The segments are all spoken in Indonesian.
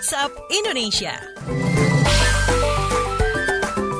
WhatsApp Indonesia.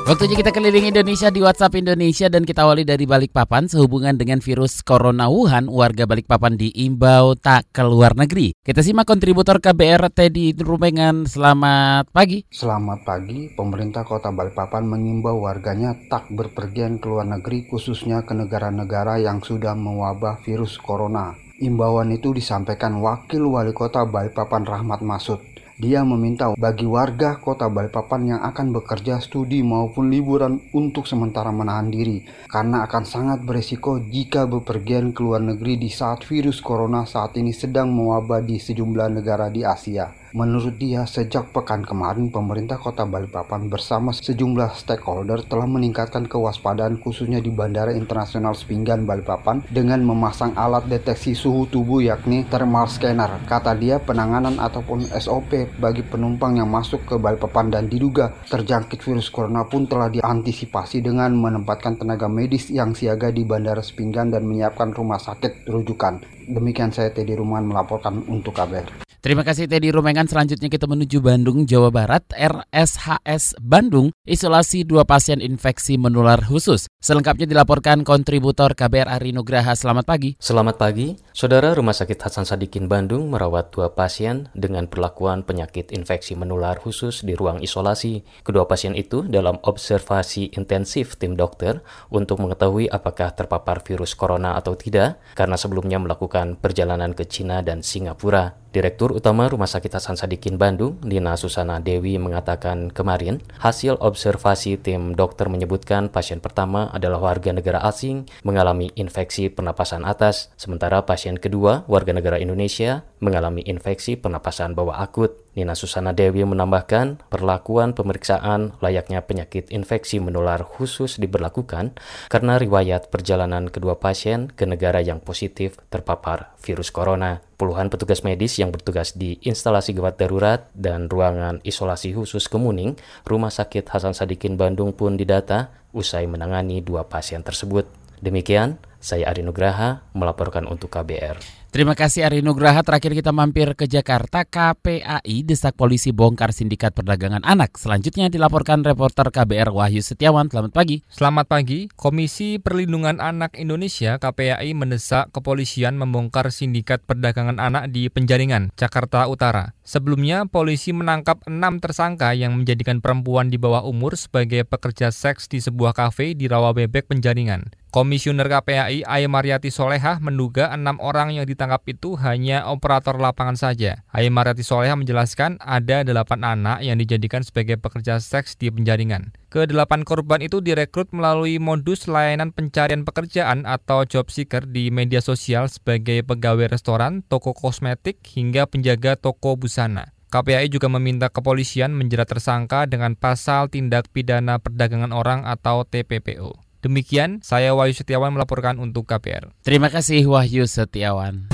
Waktunya kita keliling Indonesia di WhatsApp Indonesia dan kita awali dari Balikpapan sehubungan dengan virus Corona Wuhan, warga Balikpapan diimbau tak keluar negeri. Kita simak kontributor KBR Teddy Rumengan. Selamat pagi. Selamat pagi. Pemerintah Kota Balikpapan mengimbau warganya tak berpergian ke luar negeri khususnya ke negara-negara yang sudah mewabah virus corona. Imbauan itu disampaikan Wakil Wali Kota Balikpapan Rahmat Masud. Dia meminta bagi warga kota Balikpapan yang akan bekerja studi maupun liburan untuk sementara menahan diri karena akan sangat beresiko jika bepergian ke luar negeri di saat virus corona saat ini sedang mewabah di sejumlah negara di Asia. Menurut dia, sejak pekan kemarin pemerintah kota Balikpapan bersama sejumlah stakeholder telah meningkatkan kewaspadaan khususnya di Bandara Internasional Sepinggan Balikpapan dengan memasang alat deteksi suhu tubuh yakni thermal scanner. Kata dia, penanganan ataupun SOP bagi penumpang yang masuk ke Balikpapan dan diduga terjangkit virus corona pun telah diantisipasi dengan menempatkan tenaga medis yang siaga di Bandara Sepinggan dan menyiapkan rumah sakit rujukan. Demikian saya Teddy Ruman melaporkan untuk KBR. Terima kasih Teddy Rumengan. Selanjutnya kita menuju Bandung, Jawa Barat. RSHS Bandung isolasi dua pasien infeksi menular khusus. Selengkapnya dilaporkan kontributor KBR Ari Nugraha. Selamat pagi. Selamat pagi. Saudara Rumah Sakit Hasan Sadikin Bandung merawat dua pasien dengan perlakuan penyakit infeksi menular khusus di ruang isolasi. Kedua pasien itu dalam observasi intensif tim dokter untuk mengetahui apakah terpapar virus corona atau tidak karena sebelumnya melakukan perjalanan ke Cina dan Singapura. Direktur Utama Rumah Sakit Hasan Sadikin Bandung, Dina Susana Dewi mengatakan kemarin, hasil observasi tim dokter menyebutkan pasien pertama adalah warga negara asing mengalami infeksi pernapasan atas, sementara pasien kedua, warga negara Indonesia, mengalami infeksi pernapasan bawah akut. Nina Susana Dewi menambahkan, perlakuan pemeriksaan layaknya penyakit infeksi menular khusus diberlakukan karena riwayat perjalanan kedua pasien ke negara yang positif terpapar virus corona. Puluhan petugas medis yang bertugas di instalasi gawat darurat dan ruangan isolasi khusus Kemuning, Rumah Sakit Hasan Sadikin Bandung pun didata usai menangani dua pasien tersebut. Demikian, saya Ari Nugraha melaporkan untuk KBR. Terima kasih Ari Nugraha. Terakhir kita mampir ke Jakarta. KPAI desak polisi bongkar sindikat perdagangan anak. Selanjutnya dilaporkan reporter KBR Wahyu Setiawan. Selamat pagi. Selamat pagi. Komisi Perlindungan Anak Indonesia KPAI mendesak kepolisian membongkar sindikat perdagangan anak di Penjaringan, Jakarta Utara. Sebelumnya, polisi menangkap enam tersangka yang menjadikan perempuan di bawah umur sebagai pekerja seks di sebuah kafe di Rawabebek, Penjaringan. Komisioner KPAI Aya Mariati Solehah menduga enam orang yang ditangkap itu hanya operator lapangan saja. Aya Mariati Solehah menjelaskan ada delapan anak yang dijadikan sebagai pekerja seks di penjaringan. Kedelapan korban itu direkrut melalui modus layanan pencarian pekerjaan atau job seeker di media sosial sebagai pegawai restoran, toko kosmetik, hingga penjaga toko busana. KPAI juga meminta kepolisian menjerat tersangka dengan pasal tindak pidana perdagangan orang atau TPPO. Demikian, saya Wahyu Setiawan melaporkan untuk KPR. Terima kasih Wahyu Setiawan.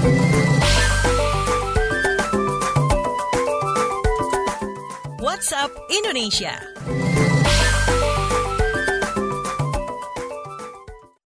WhatsApp Indonesia.